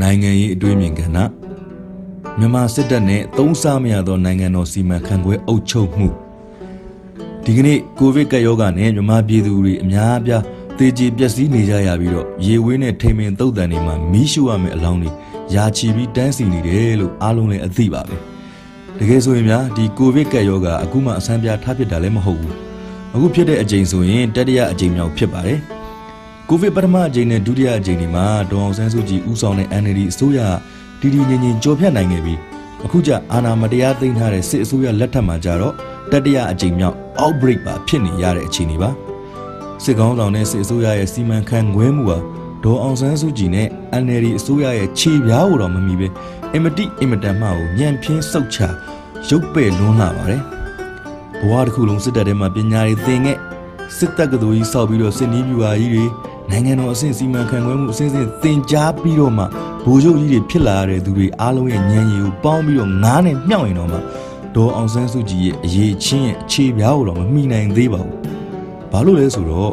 နိုင်ငံရေးအတွေ့အမြင်ကဏ္ဍမြန်မာစစ်တပ်နဲ့သုံးစားမရသောနိုင်ငံတော်စီမံခန့်ခွဲအုပ်ချုပ်မှုဒီကနေ့ကိုဗစ်ကပ်ရောဂါနဲ့မြန်မာပြည်သူတွေအများအပြားသေကြေပျက်စီးနေကြရပြီးတော့ရေဝေးနဲ့ထိမ်ပင်တုတ်တန်တွေမှာမီးရှို့ရမယ့်အလောင်းတွေယာချီပြီးတန်းစီနေတယ်လို့အားလုံးလည်းအသိပါပဲတကယ်ဆိုရင်များဒီကိုဗစ်ကပ်ရောဂါအခုမှအဆန်းပြထားဖြစ်တာလည်းမဟုတ်ဘူးအခုဖြစ်တဲ့အချိန်ဆိုရင်တတိယအချိန်မြောက်ဖြစ်ပါတယ် ကိုဗစ်ပထမအချိန်နဲ့ဒုတိယအချိန်ဒီမှာဒေါအောင်ဆန်းစုကြည်ဦးဆောင်တဲ့ NLD အစိုးရတည်တည်ငြိမ်ငြိမ်ကြော်ဖြတ်နိုင်ခဲ့ပြီးအခုကျအာဏာမတရားသိမ်းထားတဲ့စစ်အစိုးရလက်ထက်မှာကြတော့တတိယအကြိမ်မြောက် outbreak ပါဖြစ်နေရတဲ့အခြေအနေပါစစ်ကောင်းဆောင်နဲ့စစ်အစိုးရရဲ့စီမံခန့်ခွဲမှုဟာဒေါ်အောင်ဆန်းစုကြည်နဲ့ NLD အစိုးရရဲ့ခြေပြားကိုတော့မမီပဲအင်မတိအင်မတန်မှကိုညံပြင်းစုတ်ချရုပ်ပဲ့လွန်းလာပါတယ်ဘဝတစ်ခုလုံးစစ်တပ်ထဲမှာပညာတွေသင်ခဲ့စစ်တပ်ကတော်ကြီးစောက်ပြီးတော့စစ်နီးပြူဟာကြီးတွေ နိုင်ငံတော်အဆင့်စီမံခန့်ခွဲမှုအဆင့်ဆင့်သင်ကြားပြီးတော့မှဗိုလ်ချုပ်ကြီးတွေဖြစ်လာတဲ့သူတွေအားလုံးရဲ့ဉာဏ်ရည်ကိုပေါင်းပြီးတော့ငားနဲ့မြှောက်ရင်တော့မှဒေါ်အောင်ဆန်းစုကြည်ရဲ့အရေးချင်းရဲ့အခြေပြားကိုတော့မမိနိုင်သေးပါဘူး။ဘာလို့လဲဆိုတော့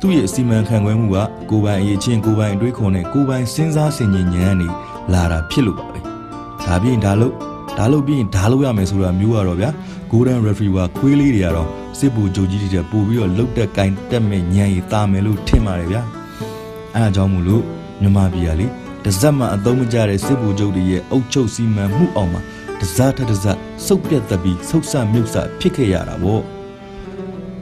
သူ့ရဲ့စီမံခန့်ခွဲမှုကကိုယ်ပိုင်အရေးချင်းကိုယ်ပိုင်အတွေးခေါ်နဲ့ကိုယ်ပိုင်စဉ်းစားဆင်ခြင်ဉာဏ်နဲ့လာတာဖြစ်လို့ပါပဲ။ဒါပြင်ဒါလို့ဒါလို့ပြီးရင်ဒါလို့ရမယ်ဆိုတာမျိုးကတော့ဗျာ Golden Retriever ခွေးလေးတွေကတော့ စစ်ဘူဂျိုကြီးတွေပို့ပြီးတော့လုတ်တက်ကင်တက်မဲ့ညံရီတာမယ်လို့ထင်ပါတယ်ဗျာအဲအကြောင်းမို့လို့မြန်မာပြည်ကလေတစက်မှအသုံးမကျတဲ့စစ်ဘူဂျုတ်တွေရဲ့အုပ်ချုပ်စီမံမှုအောင်မှာတစထတစစုပ်ပြတ်သက်ပြီးဆုတ်ဆမြုပ်ဆဖြစ်ခဲ့ရတာပေါ့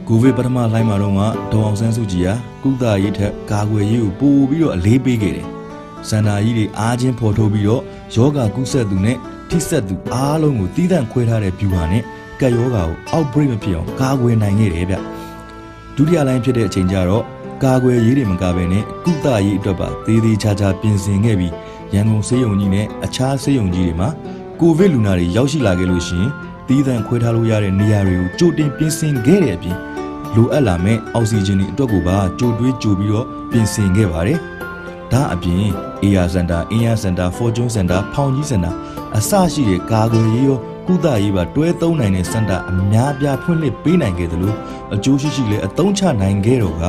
ကိုဗစ်ပထမလိုင်းမှာတော့ကဒေါအောင်ဆန်းစုကြည်ဟာကုသရေးထက်ကာကွယ်ရေးကိုပို့ပြီးတော့အလေးပေးခဲ့တယ်စန္ဒာကြီးတွေအားချင်းဖော်ထုတ်ပြီးတော့ယောဂကုဆက်သူနဲ့ထိဆက်သူအားလုံးကိုတီးတန့်ခွဲထားတဲ့ဗျူဟာနဲ့ ကက်ယောဂါကို outbreak မဖြစ်အောင်ကာကွယ်နိုင်ခဲ့တယ်ဗျဒုတိယလိုင်းဖြစ်တဲ့အချိန်ကျတော့ကာကွယ်ရေးတွေမကဘဲနဲ့ကုသရေးအတွက်ပါသေးသေးချာချာပြင်ဆင်ခဲ့ပြီးရန်ကုန်ဆေးရုံကြီးနဲ့အခြားဆေးရုံကြီးတွေမှာကိုဗစ်လူနာတွေရောက်ရှိလာခဲ့လို့ရှိရင်တီးသန့်ခွဲထားလို့ရတဲ့နေရာတွေကိုကြိုတင်ပြင်ဆင်ခဲ့တဲ့အပြင်လိုအပ်လာမဲ့အောက်ဆီဂျင်တွေအတွက်ကိုပါကြိုတွေးကြိုပြီးတော့ပြင်ဆင်ခဲ့ပါတယ်။ဒါအပြင် AR Center, AR Center, Fortune Center, ဖောင်ကြီး Center အစရှိတဲ့ကာကွယ်ရေးရော ကုသရေးပါတွဲသုံးနိုင်တဲ့စင်တာအများပြားဖွင့်လှစ်ပေးနိုင်ခဲ့တယ်လို့အကျိုးရှိရှိလည်းအသုံးချနိုင်ခဲ့တော့က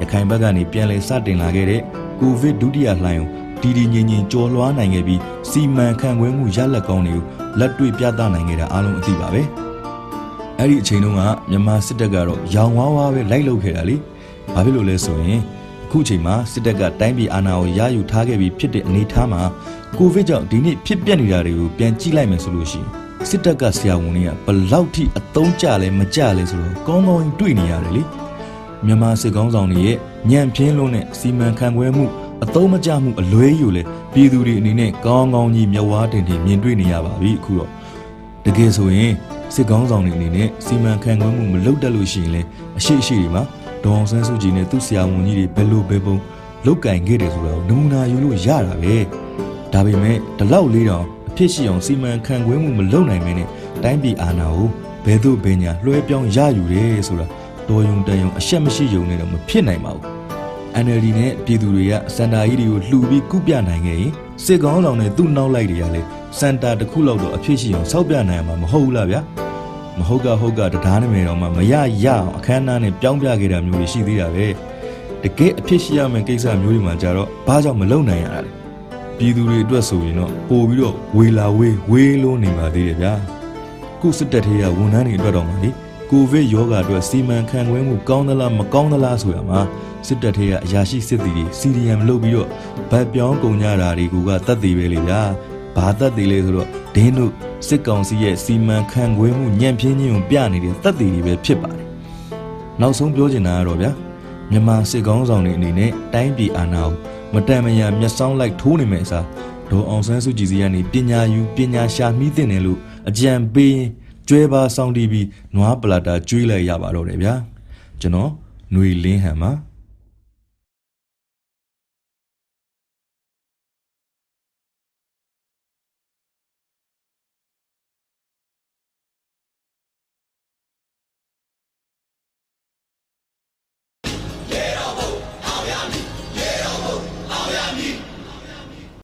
ရခိုင်ဘက်ကနေပြန်လည်စတင်လာခဲ့တဲ့ကိုဗစ်ဒုတိယလှိုင်းကိုတည်တည်ငြိမ်ငြိမ်ကျော်လွှားနိုင်ခဲ့ပြီးစီမံခန့်ခွဲမှုရလက်ကောင်းတွေကိုလက်တွေ့ပြသနိုင်ခဲ့တာအားလုံးအသိပါပဲအဲ့ဒီအချိန်တုန်းကမြန်မာစစ်တပ်ကတော့ရောင်ဝါးဝါပဲလိုက်လုပ်ခဲ့တာလေဘာဖြစ်လို့လဲဆိုရင်အခုချိန်မှာစစ်တပ်ကတိုင်းပြည်အာဏာကိုရယူထားခဲ့ပြီးဖြစ်တဲ့အနေအထားမှာကိုဗစ်ကြောင့်ဒီနေ့ဖြစ်ပျက်နေတာတွေကိုပြန်ကြည့်လိုက်မယ်ဆိုလို့ရှိရင် စစ်တပ်ကဆရာဝန်တွေကဘလောက်ထိအသုံးကျလဲမကျလဲဆိုတော့ကောင်းကောင်းတွေ့နေရတယ်လေမြန်မာစစ်ကောင်းဆောင်တွေရဲ့ညံပြင်းလုံးနဲ့စီမံခန့်ခွဲမှုအသုံးမကျမှုအလွဲယူလဲပြည်သူတွေအနေနဲ့ကောင်းကောင်းကြီးမျက်ဝါးတင်တင်မြင်တွေ့နေရပါပြီအခုတော့တကယ်ဆိုရင်စစ်ကောင်းဆောင်တွေအနေနဲ့စီမံခန့်ခွဲမှုမလုပ်တတ်လို့ရှိရင်လဲအရှိအရှိတွေမှာဒေါအောင်ဆန်းစုကြည်နဲ့သူ့ဆရာဝန်ကြီးတွေဘယ်လိုပဲပုံလောက်ကင်ခဲ့တယ်ဆိုတော့နမူနာယူလို့ရတာပဲဒါပေမဲ့ဒီလောက်လေးတော့ အဖြစ်ရှိအောင်စီမံခန့်ခွဲမှုမလုပ်နိုင်မင်းနဲ့တိုင်းပြည်အာဏာကိုဘယ်သို့ဘယ်ညာလွှဲပြောင်းရယူတယ်ဆိုတာတော်ယုံတန်ယုံအရှက်မရှိယုံနဲ့တော့မဖြစ်နိုင်ပါဘူး NLD နဲ့ပြည်သူတွေကစန္ဒာကြီးတွေကိုလှူပြီးကုပြနိုင်ခဲ့ရင်စစ်ကောင်းဆောင်နဲ့သူ့နောက်လိုက်တွေကလည်းစန္တာတစ်ခုလောက်တော့အဖြစ်ရှိအောင်စောက်ပြနိုင်မှာမဟုတ်ဘူးလားဗျာမဟုတ်ကဟုတ်ကတရားနာမည်တော့မှမရရအောင်အခမ်းအနားနဲ့ပြောင်းပြခဲ့တာမျိုးတွေရှိသေးတာပဲတကယ်အဖြစ်ရှိရမယ့်ကိစ္စမျိုးတွေမှာကြတော့ဘာကြောင့်မလုပ်နိုင်ရတာလဲ ပြည်သူတွေအတွက်ဆိုရင်တော့ပို့ပြီးတော့ဝေလာဝေးဝေးလုံးနေပါသေးတယ်ဗျာခုစစ်တပ်ထေးကဝန်ထမ်းတွေအတွက်တော့မှလေကိုဗစ်ရောဂါအတွက်စီမံခန့်ခွဲမှုကောင်းသလားမကောင်းသလားဆိုရမှာစစ်တပ်ထေးကအရာရှိစစ်သည်တွေစီရီယမ်လုပ်ပြီးတော့ဗတ်ပြောင်းကုန်ကြတာတွေကတတ်သေးပဲလေဗျာဘာတတ်သေးလဲဆိုတော့ဒင်းတို့စစ်ကောင်စီရဲ့စီမံခန့်ခွဲမှုညံ့ပြင်းခြင်းကိုပြနေတဲ့တတ်သေးတွေပဲဖြစ်ပါတယ်နောက်ဆုံးပြောချင်တာကတော့ဗျာမြန်မာစစ်ကောင်းဆောင်တွေအနေနဲ့တိုင်းပြည်အာဏာကို မတန်မရာမျက်စောင်းလိုက်ထိုးနေမယ်စားဒေါ်အောင်ဆန်းစုကြည်စီကနေပညာယူပညာရှာမိသင့်တယ်လို့အကြံပေးကျွဲပါဆောင်တီးပြီးနွားပလာတာကျွေးလိုက်ရပါတော့တယ်ဗျာကျွန်တော်ຫນွေလင်းဟန်ပါ